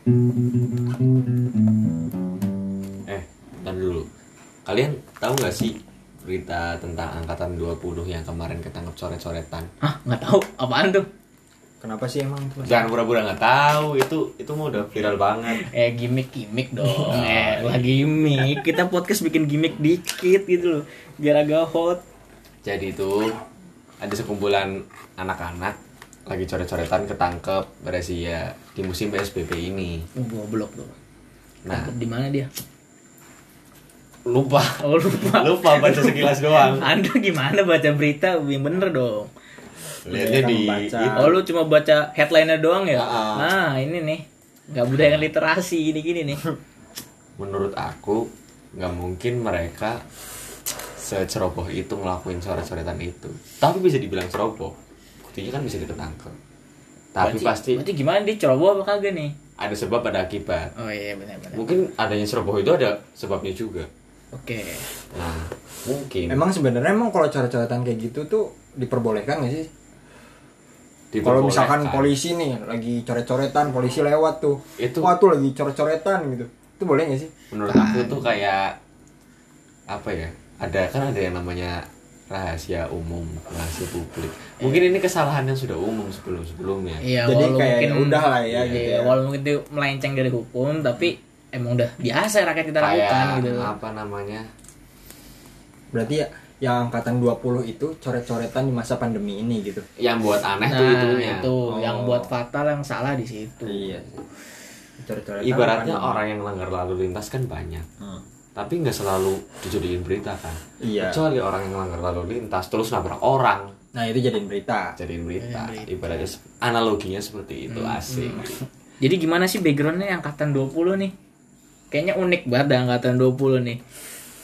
Eh, bentar dulu. Kalian tahu nggak sih berita tentang angkatan 20 yang kemarin ketangkep coret-coretan? Hah, nggak tahu apaan tuh? Kenapa sih emang tuh? Jangan pura-pura nggak tahu, itu itu mau udah viral banget. Eh gimmick-gimmick dong. eh, lah gimmick. Kita podcast bikin gimmick dikit gitu loh. Biar agak hot. Jadi itu ada sekumpulan anak-anak lagi coret-coretan ketangkep berazia di musim PSBB ini. Oh, goblok tuh. Nah, Tangkep di mana dia? lupa. Oh, lupa. Lupa baca sekilas doang. Anda gimana baca berita yang bener dong? Lihatnya di itu. Oh lu cuma baca headline-nya doang ya? Ah. Nah ini nih nggak budaya literasi gini-gini nih. menurut aku nggak mungkin mereka seceroboh itu ngelakuin coret-coretan itu tapi bisa dibilang ceroboh buktinya kan bisa ditangkap tapi Berarti- pasti Berarti gimana dia ceroboh apa kagak nih? ada sebab ada akibat Oh iya benar-benar. mungkin adanya ceroboh itu ada sebabnya juga Oke. nah mungkin Emang sebenarnya emang kalau coret-coretan kayak gitu tuh diperbolehkan gak sih? Kalau misalkan polisi nih lagi coret-coretan, polisi lewat tuh. Itu- Wah tuh lagi coret-coretan gitu. Itu boleh gak sih? menurut aku tuh kayak apa ya ada kan ada yang namanya rahasia umum rahasia publik mungkin ini kesalahan yang sudah umum sebelum sebelumnya Iya, Jadi kayak mungkin udah lah ya, iya, gitu ya. Walau mungkin itu melenceng dari hukum, tapi emang udah biasa rakyat kita lakukan gitu. apa namanya Berarti ya yang angkatan 20 itu coret-coretan di masa pandemi ini gitu. yang buat aneh tuh Nah, itunya itu Oh. yang buat fatal yang salah di situ. Iya. Coret-coretan ibaratnya orang yang langgar lalu lintas kan banyak Hmm. Tapi nggak selalu dijadiin berita kan Iya. kecuali orang yang langgar lalu lintas terus nabrak orang Nah, itu jadiin berita. jadiin berita Jadiin berita. ibaratnya analoginya seperti itu asik Jadi gimana sih backgroundnya angkatan 20 nih? Kayaknya unik banget dah angkatan 20 nih.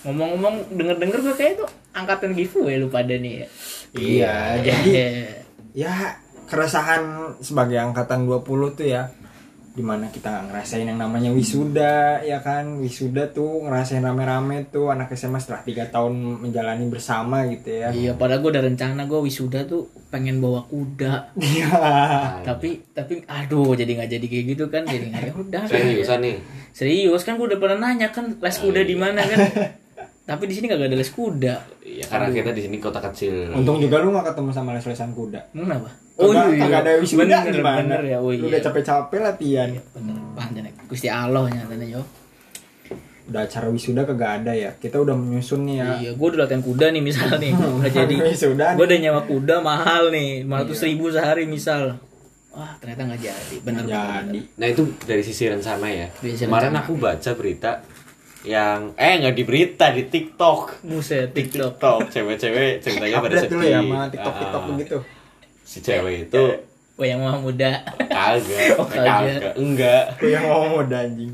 Ngomong-ngomong denger-denger gue kayak itu angkatan giveaway lu pada nih ya. Iya, jadi Iya. ya keresahan sebagai angkatan 20 tuh ya di mana kita ngerasain yang namanya wisuda ya kan? Wisuda tuh ngerasain rame-rame tuh anak SMA setelah tiga tahun menjalani bersama gitu ya. Iya, padahal gue udah rencana gue wisuda tuh pengen bawa kuda. Iya. tapi tapi aduh jadi nggak jadi kayak gitu kan jadi nggak ya udah. Seriusan nih serius kan gue udah pernah nanya kan les kuda di mana kan. Tapi di sini kagak ada les kuda karena kita di sini kota kecil. Untung juga lu gak ketemu sama les-lesan kuda. Kenapa Kagak- kagak ada wisuda bener, gimana? bener ya. Oh lu iya. udah capek-capek latihan. Bener. Panjang Gusti Allah nyatanya yo. Udah acara wisuda kagak ada ya? Kita udah menyusun nih ya. Iya gue udah latihan kuda nih misal nih. Udah jadi. Wisuda gue nih. udah nyewa kuda mahal nih 500 ribu sehari misal. Wah ternyata nggak jadi. Bener jadi. nah itu dari sisi rencana ya. Dari kemarin rencana. aku baca berita yang eh nggak di berita di TikTok. Buset TikTok. TikTok. Cewek-cewek ceritanya pada update dulu sedih. ya sama tiktok-tiktok Ah, begitu. Si cewek itu oh yang mah muda? Kagak Oh, eh, kagak. enggak. Yang ngomong udah anjing?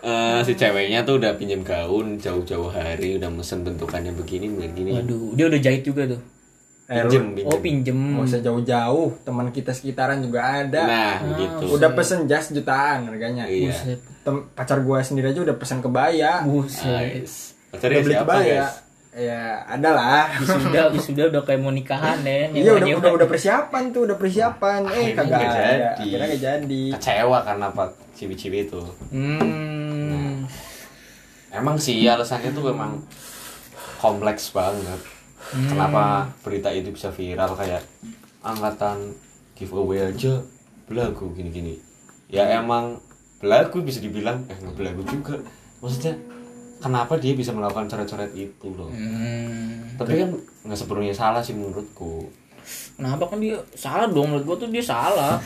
Eh, si ceweknya tuh udah pinjem gaun jauh-jauh hari udah mesen bentukannya begini begini waduh dia udah jahit juga tuh? Eh, lu pinjem oh pinjem. pinjem. Usah jauh-jauh, teman kita sekitaran juga ada. nah begitu Udah pesen jas jutaan harganya. iya. Buset. Tem- pacar gua sendiri aja udah pesen kebaya. Buset. Nice. Udah Pacarnya beli siapa kebaya. guys Ya, ada lah. wisuda wisuda udah kayak mau nikahan deh Iya udah, udah udah persiapan tuh, udah persiapan. Eh kagak ada. jadi. Akhirnya gak jadi. kecewa karena apa cibi-cibi itu hmm emang sih alasannya tuh emang kompleks banget kenapa berita itu bisa viral kayak angkatan giveaway aja belagu gini-gini ya emang belagu bisa dibilang eh nggak belagu juga maksudnya kenapa dia bisa melakukan coret-coret itu loh Hmm. tapi kan nggak sepenuhnya salah sih menurutku Kenapa kan dia salah dong menurut gua tuh dia salah.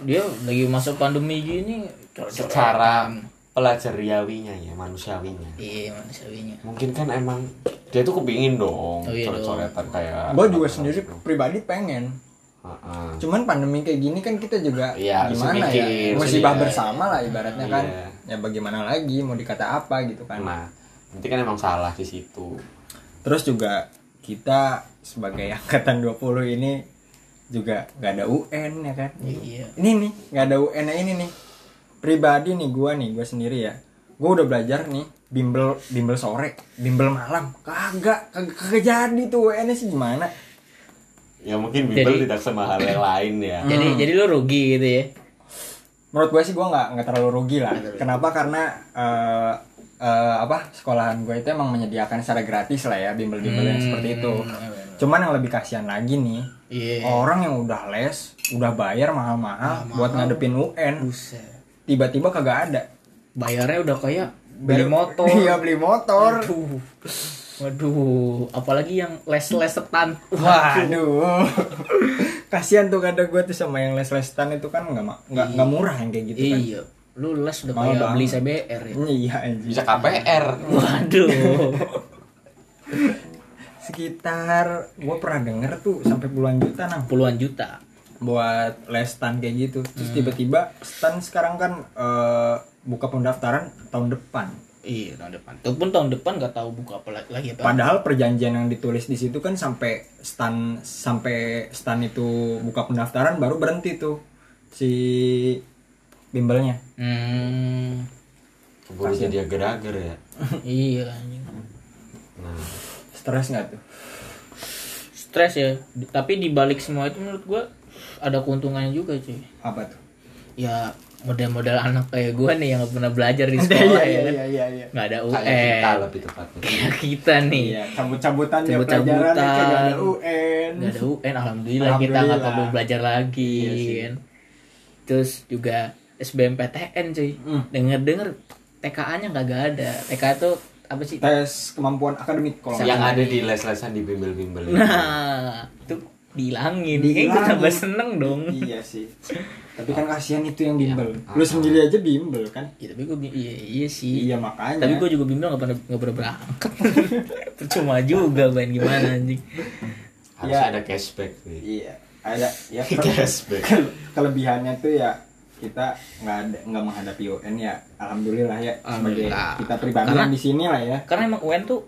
Dia lagi masa pandemi gini secara pelajariawinya ya manusiawinya iya manusiawinya. mungkin kan emang dia tuh kepingin dong Oh, iya coret-coretan kayak Gua juga sendiri pribadi pengen. Heeh. Cuman pandemi kayak gini kan kita juga Iya, harus gimana mikir, ya? Musibah bersama lah ibaratnya kan. Iya. Ya bagaimana lagi mau dikata apa gitu kan. Nah, nanti kan emang salah di situ. Terus juga kita sebagai angkatan 20 ini juga nggak ada UN ya kan. Iya. Ini nih nggak ada UN -nya ini nih. Pribadi nih gua nih gua sendiri ya. Gua udah belajar nih bimbel bimbel sore, bimbel malam. Kagak kagak, kagak jadi tuh UN -nya sih gimana? Ya mungkin Bimbel Jadi- tidak semahal yang lain ya. Jadi jadi lu rugi gitu ya. menurut gue sih gue nggak nggak terlalu rugi lah. Kenapa? Karena eh, eh, apa sekolahan gue itu emang menyediakan secara gratis lah ya bimbel-bimbel yang seperti itu. Cuman yang lebih kasihan lagi nih Iya. orang yang udah les udah bayar mahal-mahal buat ngadepin UN. Tiba-tiba kagak ada. Bayarnya udah kayak beli motor. iya beli motor. Waduh, apalagi yang les-les setan. Waduh, kasihan tuh kadang gue tuh sama yang les-les stan itu kan nggak nggak nggak murah yang kayak gitu kan. Iya. Lu les udah kayak banget. beli CBR ya. Iya anjing. bisa KPR Waduh. Sekitar gue pernah denger tuh sampai puluhan juta nang Puluhan juta. buat les stan kayak gitu. Terus Hmm. tiba-tiba stan sekarang kan eh, buka pendaftaran tahun depan. Iya, tahun depan. Itu pun tahun depan gak tahu buka apa lagi- apa. Padahal perjanjian yang ditulis di situ kan sampai stan sampai stan itu buka pendaftaran baru berhenti tuh si bimbelnya. Hmm. keburu jadi agar-agar ya iya anjing. nah Stres nggak tuh? Stres ya. Tapi di balik semua itu menurut gua ada keuntungannya juga, cuy. Apa tuh? Ya model-model anak kayak gua nih yang gak pernah belajar di sekolah ya kan. iya iya. Nggak ada UN. kayak kita lebih tepatnya Kayak kita nih. Iya, cabut-cabutan ya Cabut-cabutan. pelajaran kagak ada UN. Nggak ada UN, alhamdulillah, kita nggak Alhamdulillah. perlu belajar lagi. Iya sih. kan. Terus juga SBMPTN cuy. Hmm. Denger-denger TKA-nya nggak ada. TKA itu apa sih? Tes kemampuan akademik kalau yang ada di les-lesan di bimbel-bimbel. Nah, itu dihilangin. Kayaknya gue tambah seneng dong. Iya sih. Tapi kan kasihan itu yang bimbel. Ah. Lu sendiri aja bimbel kan? Ya, tapi gue iya, iya sih. Iya makanya. Tapi gue juga bimbel nggak pernah nggak pernah berangkat. Percuma juga main gimana anjing. harusnya Ya. ada cashback nih Iya. Ada ya cashback kele- kelebihannya tuh ya kita nggak ada nggak menghadapi UN ya alhamdulillah ya sebagai Alhamdulillah. kita pribadi Karena- di sini lah ya Karena emang UN tuh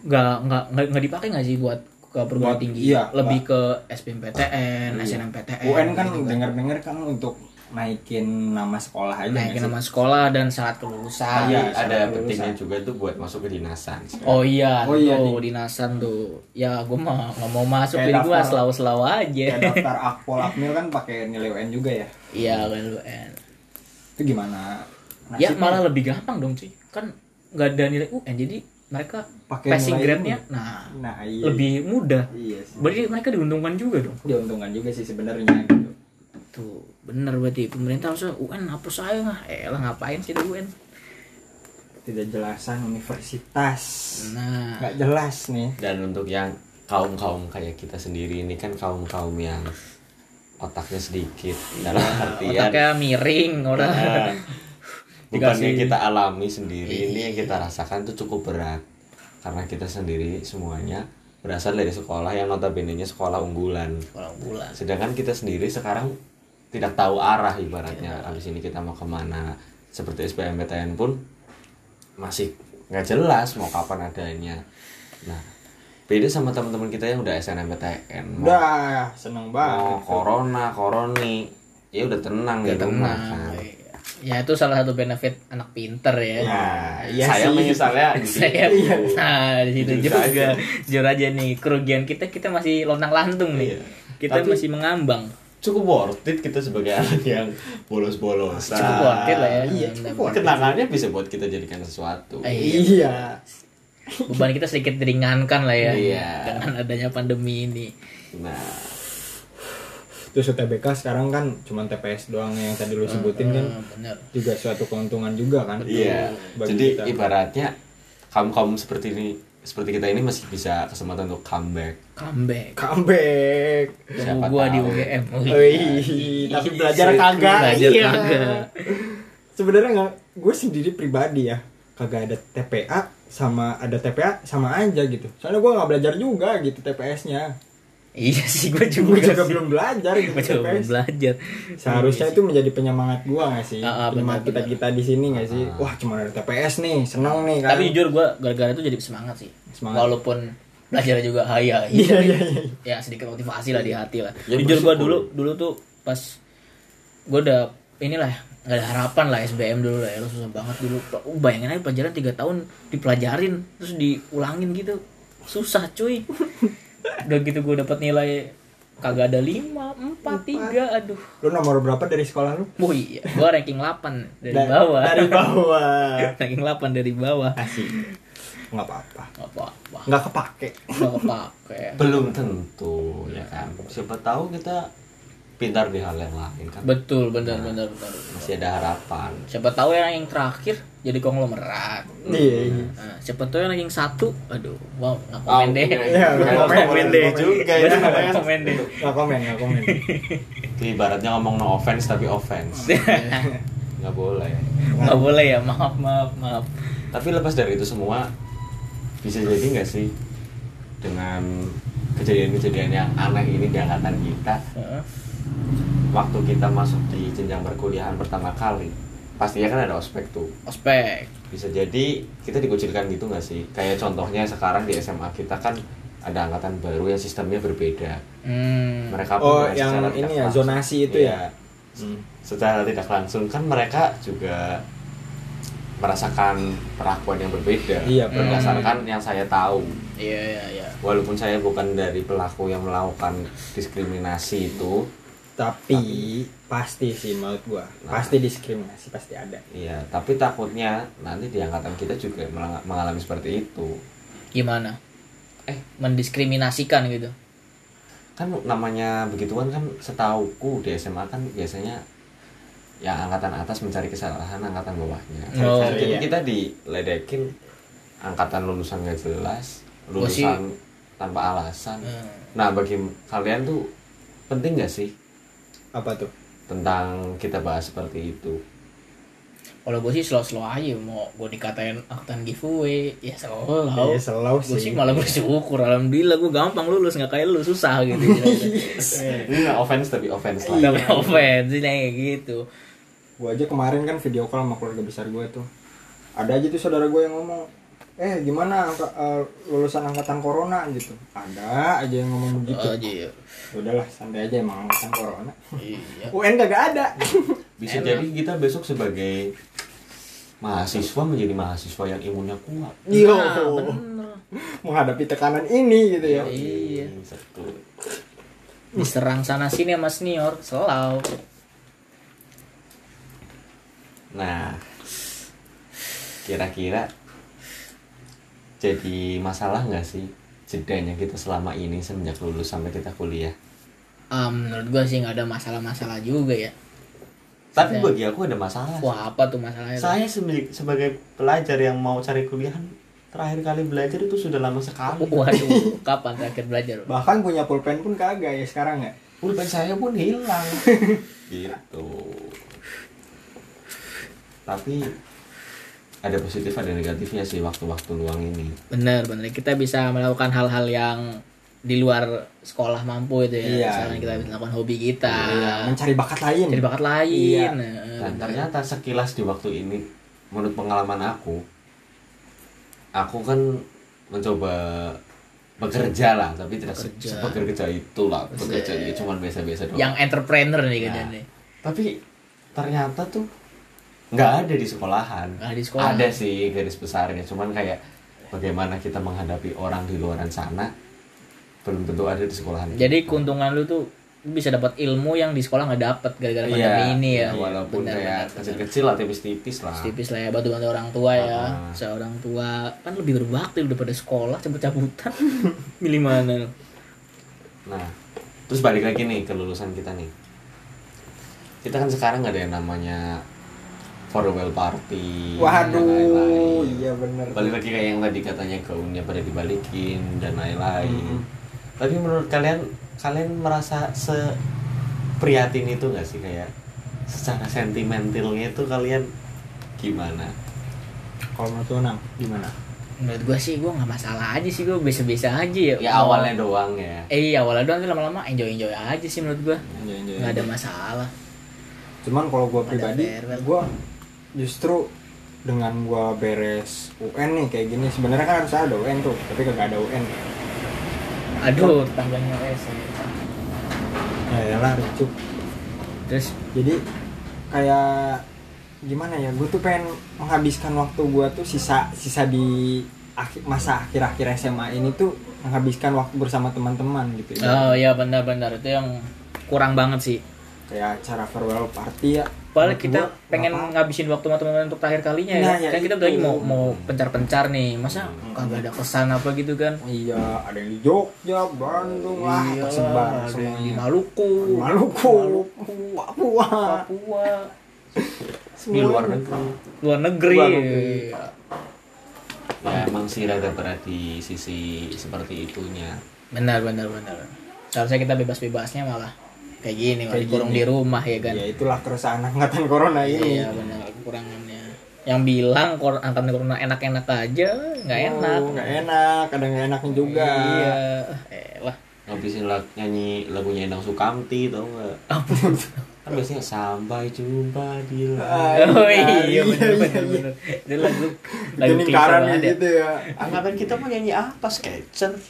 nggak nggak nggak dipakai nggak sih buat ke perguruan Buat- tinggi. iya, lebih ke SBMPTN, Iya. SNMPTN UN kan gitu dengar-dengar kan untuk naikin nama sekolah aja naikin sih? nama sekolah dan syarat kelulusan. Tapi Iya, ada syarat pentingnya juga tuh buat masuk ke dinasan oh iya Oh iya, tuh di- dinasan tuh. Ya gue mah nggak mau masuk Kayak jadi gue daftar- selalu selalu aja. kayak daftar akpol akmil kan pakai nilai UN juga ya? Iya kan UN itu gimana? Ya Nasibnya malah lebih gampang dong cuy. Kan nggak ada nilai UN jadi mereka Pakai passing grade-nya ini. nah nah iya. lebih mudah. Iya sih. Berarti mereka diuntungkan juga dong? Diuntungkan juga sih sebenarnya gitu. Tuh, bener berarti. Pemerintah harusnya UN hapus saya lah. Eh lah ngapain sih UN? tidak jelasan universitas. Nah, nggak jelas nih. Dan untuk yang kaum kaum kayak kita sendiri ini kan kaum kaum yang otaknya sedikit dalam artian otaknya miring orang. Bukan Dikasih- yang kita alami sendiri ini yang kita rasakan tuh cukup berat. Karena kita sendiri semuanya berasal dari sekolah yang notabene nya sekolah unggulan. Kalau bulan. sedangkan kita sendiri sekarang tidak tahu arah ibaratnya. Habis ini kita mau ke mana? Seperti SBMPTN pun masih nggak jelas mau kapan adanya. Nah beda sama teman-teman kita yang udah SNMPTN mau, udah seneng mau banget corona koroni ya udah tenang di Udah rumah tenang. kan Ya itu salah satu benefit anak pinter ya. ya iya saya sih menyesalnya. Saya, nah di situ Jujur juga jujur aja nih kerugian kita kita masih lontang lantung nih. Iya. Kita Tapi- masih mengambang. cukup worth it kita sebagai anak yang bolos-bolosan Cukup worth it lah ya. iya, cukup worth it. kenangannya bisa buat kita jadikan sesuatu Eh, iya Beban kita sedikit diringankan lah ya Iya. dengan adanya pandemi ini. nah terus UTBK sekarang kan cuma TPS doang yang tadi lu sebutin kan Hmm, bener. juga suatu keuntungan juga kan Iya, jadi kita. ibaratnya kaum kaum seperti ini, seperti kita ini masih bisa kesempatan untuk comeback. Comeback. comeback Tunggu Siapa gua di tahu. UGM. Oh, Wih, tapi belajar Iya. kagak Belajar iya. kagak. sebenarnya nggak gue sendiri pribadi ya kagak ada TPA sama ada TPA sama aja gitu soalnya gue nggak belajar juga gitu TPS-nya Iya sih gua gue juga. juga sih. belum belajar gitu Gua juga belum belajar. seharusnya itu menjadi penyemangat gue nggak sih Ah, ah, penyemangat kita kita di sini nggak sih wah cuma ada TPS nih seneng nih kan Tapi jujur gua gara-gara itu jadi semangat sih. Semangat. Walaupun belajar juga haya. iya iya iya ya sedikit motivasi lah di hati lah. Ya, Jujur gua bersyukur. dulu dulu tuh pas gua udah inilah nggak ada harapan lah SBM dulu lah ya lu susah banget dulu Uh, bayangin aja pelajaran 3 tahun dipelajarin terus diulangin gitu susah cuy udah gitu gue dapat nilai kagak ada lima empat tiga aduh Lu nomor berapa dari sekolah lu? oh iya gua ranking 8 dari Da- bawah Dari bawah. ranking 8 dari bawah Asik. Nggak apa-apa. Gak apa-apa Nggak kepake. Gak kepake belum tentu ya kan siapa tahu kita pintar di hal yang lain kan betul benar benar benar masih ada harapan siapa tahu yang yang terakhir jadi konglomerat Iya. iya. nah, siapa tahu yang ranking satu aduh wow nggak Oh, komen deh iya, iya, Nggak komen, deh deh. juga itu Nggak namanya. komen deh Nggak komen, nggak komen. Itu ibaratnya ngomong no offense tapi offense nggak boleh nggak boleh ya maaf maaf maaf tapi lepas dari itu semua bisa jadi nggak sih dengan kejadian-kejadian yang aneh ini di angkatan kita Heeh. Waktu kita masuk di jenjang perkuliahan pertama kali pastinya kan ada ospek tuh ospek bisa jadi kita dikucilkan gitu nggak sih kayak contohnya sekarang di SMA kita kan ada angkatan baru yang sistemnya berbeda hmm. mereka Oh, pun yang secara ini tidak ya, langsung- zonasi itu Iya. ya? Hmm. secara tidak langsung kan mereka juga merasakan perlakuan yang berbeda Iya, berdasarkan yang saya tahu iya iya iya walaupun saya bukan dari pelaku yang melakukan diskriminasi itu Tapi pasti sih menurut gua. Nah. Pasti diskriminasi pasti ada. iya tapi takutnya nanti di angkatan kita juga mengalami seperti itu gimana Eh. mendiskriminasikan gitu kan namanya begituan kan setauku di SMA kan biasanya ya angkatan atas mencari kesalahan angkatan bawahnya Oh, jadi iya. kita diledekin angkatan lulusan gak jelas lulusan tanpa alasan Hmm. nah bagi kalian tuh penting gak sih Apa tuh? tentang kita bahas seperti itu kalau gue sih slow slow aja mau gue dikatain angkatan giveaway ya slow Iya, slow gue sih. sih malah bersyukur alhamdulillah gue gampang lulus nggak kayak lu susah gitu ini nggak offense tapi offense lah tapi offense sih kayak gitu Gua aja kemarin kan video call sama keluarga besar gua tuh. Ada aja tuh saudara gua yang ngomong, "Eh, gimana angka- eh, lulusan angkatan corona gitu?" Ada aja yang ngomong begitu. aja ya Udahlah, santai aja emang angkatan corona. iya UN kagak ada. bisa Enak. jadi kita besok sebagai mahasiswa menjadi mahasiswa yang imunnya kuat Yo. Nah, Menghadapi tekanan ini gitu ya. Iya. Betul. diserang sana sini sama senior selalu Nah, kira-kira jadi masalah nggak sih jedanya kita selama ini semenjak lulus sampai kita kuliah? Ah, menurut gue sih nggak ada masalah-masalah juga ya Tapi Saya- bagi aku ada masalah. wah apa tuh masalahnya? Saya sebagai, sebagai pelajar yang mau cari kuliahan terakhir kali belajar itu sudah lama sekali. waduh kapan terakhir belajar Bahkan punya pulpen pun kagak ya sekarang ya. Pulpen saya pun hilang. gitu. Tapi ada positif ada negatifnya sih waktu-waktu luang ini. bener bener kita bisa melakukan hal-hal yang di luar sekolah mampu itu ya Iya. misalnya kita bisa melakukan hobi kita Iya, mencari bakat lain. jadi bakat lain Iya. Nah, Dan bener. ternyata sekilas di waktu ini, menurut pengalaman aku, aku kan mencoba bekerja lah, tapi tidak Bekerja. sebekerja itulah, bekerja ya cuman biasa-biasa doang. yang entrepreneur nih Nah, kan Tapi ternyata tuh nggak ada di sekolahan. Nggak ada di sekolahan. Ada sih garis besarnya, cuman kayak bagaimana kita menghadapi orang di luaran sana belum tentu ada di sekolahan. jadi keuntungan lu tuh bisa dapat ilmu yang di sekolah nggak dapat gara-gara Iya, pandemi ini ya iya, walaupun Benar, kayak kecil-kecil lah tipis-tipis lah. tipis lah ya bantu bantu orang tua ya Ah. seorang tua kan lebih berbakti udah pada sekolah cabut cabutan milih mana? Nah, terus balik lagi nih ke lulusan kita nih. Kita kan sekarang nggak ada yang namanya farewell party. dan Waduh, lain-lain. iya bener. Balik lagi kayak yang tadi katanya gaunnya pada dibalikin dan lain-lain. Mhm. Tapi menurut kalian, kalian merasa se prihatin itu nggak sih kayak secara sentimentalnya itu kalian gimana? Kalau menurut lu, Nang, gimana? menurut gua sih gua nggak masalah aja sih gua biasa-biasa aja ya Ya awalnya doang ya. eh iya awalnya doang tapi lama-lama enjoy enjoy aja sih menurut gua Enjoy, nggak ada masalah Cuman kalau gua Ada pribadi, farewell. Justru dengan gua beres UN nih kayak gini sebenarnya kan harus ada UN tuh, tapi kagak ada UN. aduh tangganya es Ya lah ricuh. terus Jadi kayak gimana ya? Gue tuh pengen menghabiskan waktu gua tuh sisa sisa di akhir- masa akhir-akhir SMA ini tuh menghabiskan waktu bersama teman-teman gitu ya. Oh iya benar-benar itu yang kurang banget sih. Kayak acara farewell party ya. Padahal kita gua pengen bakal- ngabisin waktu sama teman-teman untuk terakhir kalinya ya. Nah, ya kan kita itu. lagi mau mau pencar-pencar nih. Masa kagak ada kesan apa gitu kan? Iya, ada yang di Jogja, Bandung lah, Iya, tersebar ada yang di semuanya. Maluku, Maluku, Papua, Papua, di luar negeri luar negeri. Luar negeri. Iya. ya emang sih rada berat di sisi seperti itunya Benar benar benar. Seharusnya kita bebas-bebasnya malah kayak gini, malah Kayak dikurung gini. di rumah ya kan. Ya itulah keresahan angkatan corona ini. Iya benar kekurangannya. Yang bilang kor angkatan corona enak-enak aja, nggak enak. Oh, nggak enak, ada nggak enaknya juga. Iya. Eh lah. ngabisin lag, nyanyi lagunya Endang Sukamti tau nggak kan biasanya sampai jumpa di Ah, lain Oh iya iya, benar iya, benar iya. benar. Itu lagu lagu Jadi klise karan banget ya. gitu ya. angkatan kita mau nyanyi apa sketcher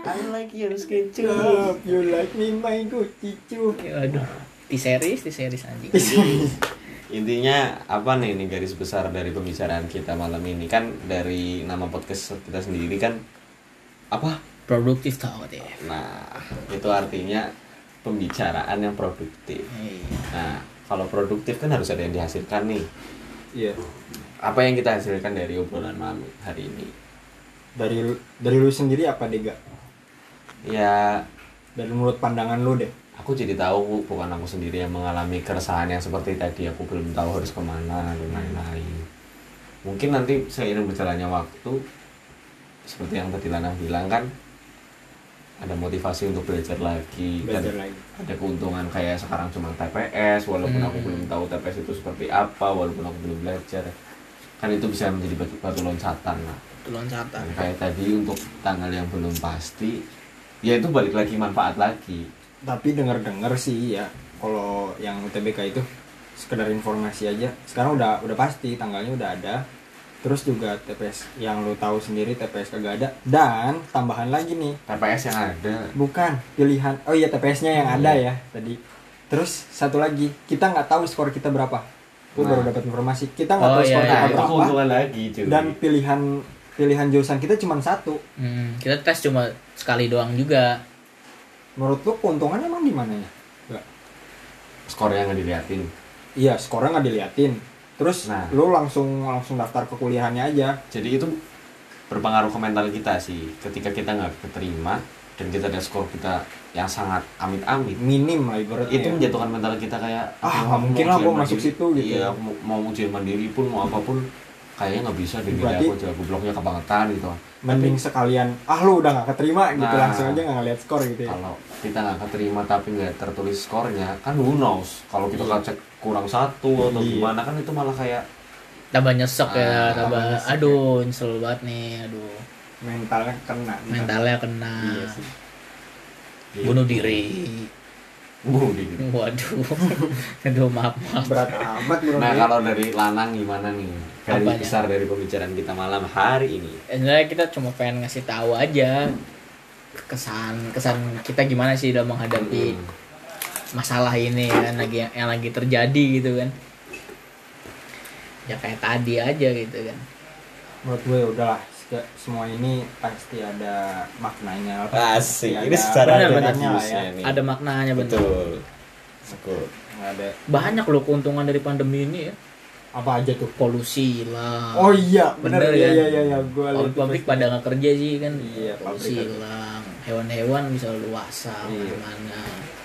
I like your sketcher Love you like me my good cicu. Ya, Aduh. Di series, di series anjing. intinya apa nih ini garis besar dari pembicaraan kita malam ini kan dari nama podcast kita sendiri kan apa Produktif tau deh. nah itu artinya pembicaraan yang produktif Iya. nah kalau produktif kan harus ada yang dihasilkan nih Iya. apa yang kita hasilkan dari obrolan malam hari ini Dari dari lu sendiri apa Dega? Ya Dari menurut pandangan lu deh. aku jadi tahu bukan aku sendiri yang mengalami keresahan yang seperti tadi aku belum tahu harus ke mana dan lain-lain mungkin nanti seiring berjalannya waktu seperti yang tadi Lana bilang kan ada motivasi untuk belajar lagi Belajar dan lagi. ada keuntungan kayak sekarang cuma TPS walaupun aku Hmm. belum tahu TPS itu seperti apa walaupun aku belum belajar kan itu bisa menjadi batu, batu loncatan lah loncatan. dan kayak tadi untuk tanggal yang belum pasti ya itu balik lagi manfaat lagi. Tapi dengar-dengar sih ya kalau yang UTBK itu sekedar informasi aja. Sekarang udah udah pasti tanggalnya udah ada. Terus juga TPS yang lu tahu sendiri TPS kagak ada. Dan tambahan lagi nih. TPS yang ada. Bukan pilihan oh iya TPS-nya yang ada ya tadi. Terus satu lagi kita nggak tahu skor kita berapa. Gue Nah. baru dapat informasi kita nggak Oh, tahu iya, skor iya, kita iya. berapa. Lagi cuy. Dan pilihan pilihan jurusan kita cuma satu Hmm, kita tes cuma sekali doang juga. menurut lu keuntungannya emang di mana ya Nggak. skor yang nggak diliatin iya skornya nggak diliatin terus Nah. lu langsung langsung daftar ke kuliahannya aja jadi itu berpengaruh ke mental kita sih ketika kita nggak keterima dan kita ada skor kita yang sangat amit-amit minim lah ibaratnya itu ya. menjatuhkan mental kita kayak Ah, "Aduh, nggak aku mungkin lah gua masuk mandiri." situ gitu. iya aku mau, mau ujian mandiri pun mau apa pun kayaknya nggak bisa deh Berarti- aku jago bloknya kebangetan gitu mending sekalian ah lu udah nggak keterima gitu Nah. langsung aja nggak ngeliat skor gitu ya kalau kita nggak keterima tapi nggak tertulis skornya kan who knows kalau kita Iya. cek kurang satu atau Iya. gimana kan itu malah kayak Tambah nyesek ya, Ah, tambah tambah nyesek aduh nyesel banget nih, aduh. mentalnya kena Mentalnya kena. iya sih Bunuh diri. Waduh. aduh maaf maaf. berat amat bro Nah kalau dari Lanang gimana nih garis Apanya? besar dari pembicaraan kita malam hari ini? Sebenarnya kita cuma pengen ngasih tahu aja kesan kesan kita gimana sih dalam menghadapi Hmm. masalah ini kan lagi yang lagi terjadi gitu kan ya kayak tadi aja gitu kan menurut gue udahlah se- semua ini pasti ada maknanya Asik, Pasti ini ada secara Benar, benar. bedanya lah ya Nih. ada maknanya betul ada banyak loh keuntungan dari pandemi ini ya apa aja tuh polusi lah oh iya bener, Bener iya ya? iya iya iya gue lihat pabrik-pabrik pada nggak kerja sih kan Iya, polusi pabrik. hilang hewan-hewan bisa luasa Iya. mana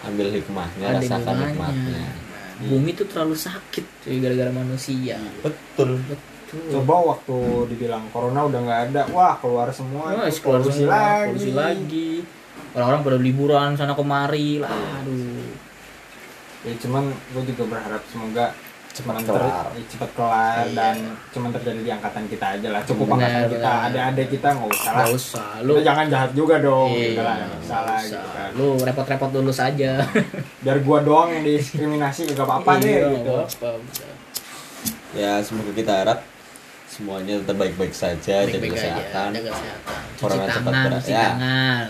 Ambil hikmahnya, ada rasakan hikmahnya. hikmahnya. Nah, bumi tuh terlalu sakit gara-gara manusia Betul. betul coba waktu dibilang corona udah nggak ada wah keluar semua itu keluar polusi semua, lagi. polusi lagi. Orang-orang pada liburan sana kemari lah aduh. Ya cuman gue juga berharap semoga Cepat ter- kelar. ya, cepat kelar Iya. dan cuman terjadi di angkatan kita aja lah. Cukup Benar, angkatan kita benar. ada-ada kita nggak usah lah. Gak usah. Lu Kita jangan jahat juga dong Iya, gitu lah nggak usah gitu kan. Lu repot-repot dulu saja biar gua doang yang didiskriminasi juga apa-apa deh Iya, gitu. apa-apa, bisa. Ya semoga kita harap semuanya tetap baik-baik saja, jaga Baik-baik aja, kesehatan. jaga kesehatan cuci Corona cepat tangan berat, cuci ya. tangan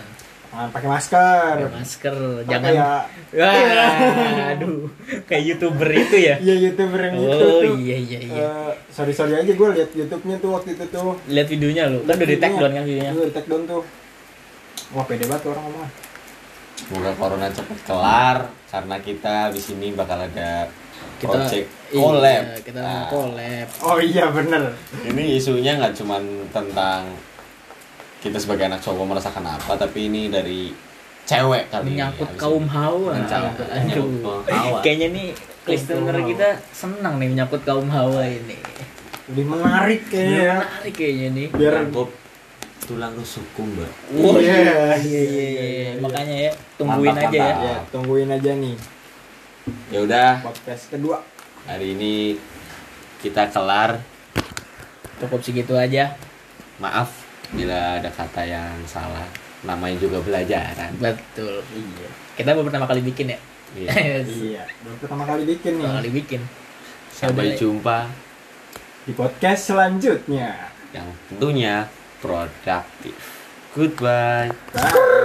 pakai masker. Pakai masker, Pakai jangan. ya. Wah, aduh, kayak youtuber itu ya. Iya youtuber yang itu Oh tuh. iya iya iya. Eh, sorry sorry aja gue liat YouTube-nya tuh waktu itu tuh. Lihat videonya lu, kan udah di tag down kan videonya. Iya, di take down tuh. Wah pede banget orang ngomong. Semoga corona cepat kelar karena kita di sini bakal ada Kita project iya, collab. kita Nah, mau collab. Oh iya bener. ini isunya nggak cuman tentang kita sebagai anak cowok merasakan apa, tapi ini dari cewek kali ini. Menyangkut kaum ini. hawa. Menyangkut- kaum hawa. Kayaknya nih listener kita senang nih menyangkut kaum hawa ini. Lebih menarik kayaknya ya. Menarik kayaknya nih. Biar Menyangkut tulang rusukku mbak. Wah, Iya, iya, iya, iya, iya. Makanya ya, tungguin Mantap, aja ya. Ya, tungguin aja nih Ya udah, podcast kedua. hari ini kita kelar. Cukup segitu aja. Maaf bila ada kata yang salah. Namanya juga belajaran. Betul. Iya. Kita baru pertama kali bikin ya. Iya. Iya, baru pertama kali bikin Pertama nih kali bikin. Sampai Yaudah, jumpa di podcast selanjutnya. yang tentunya produktif. Goodbye. Bye.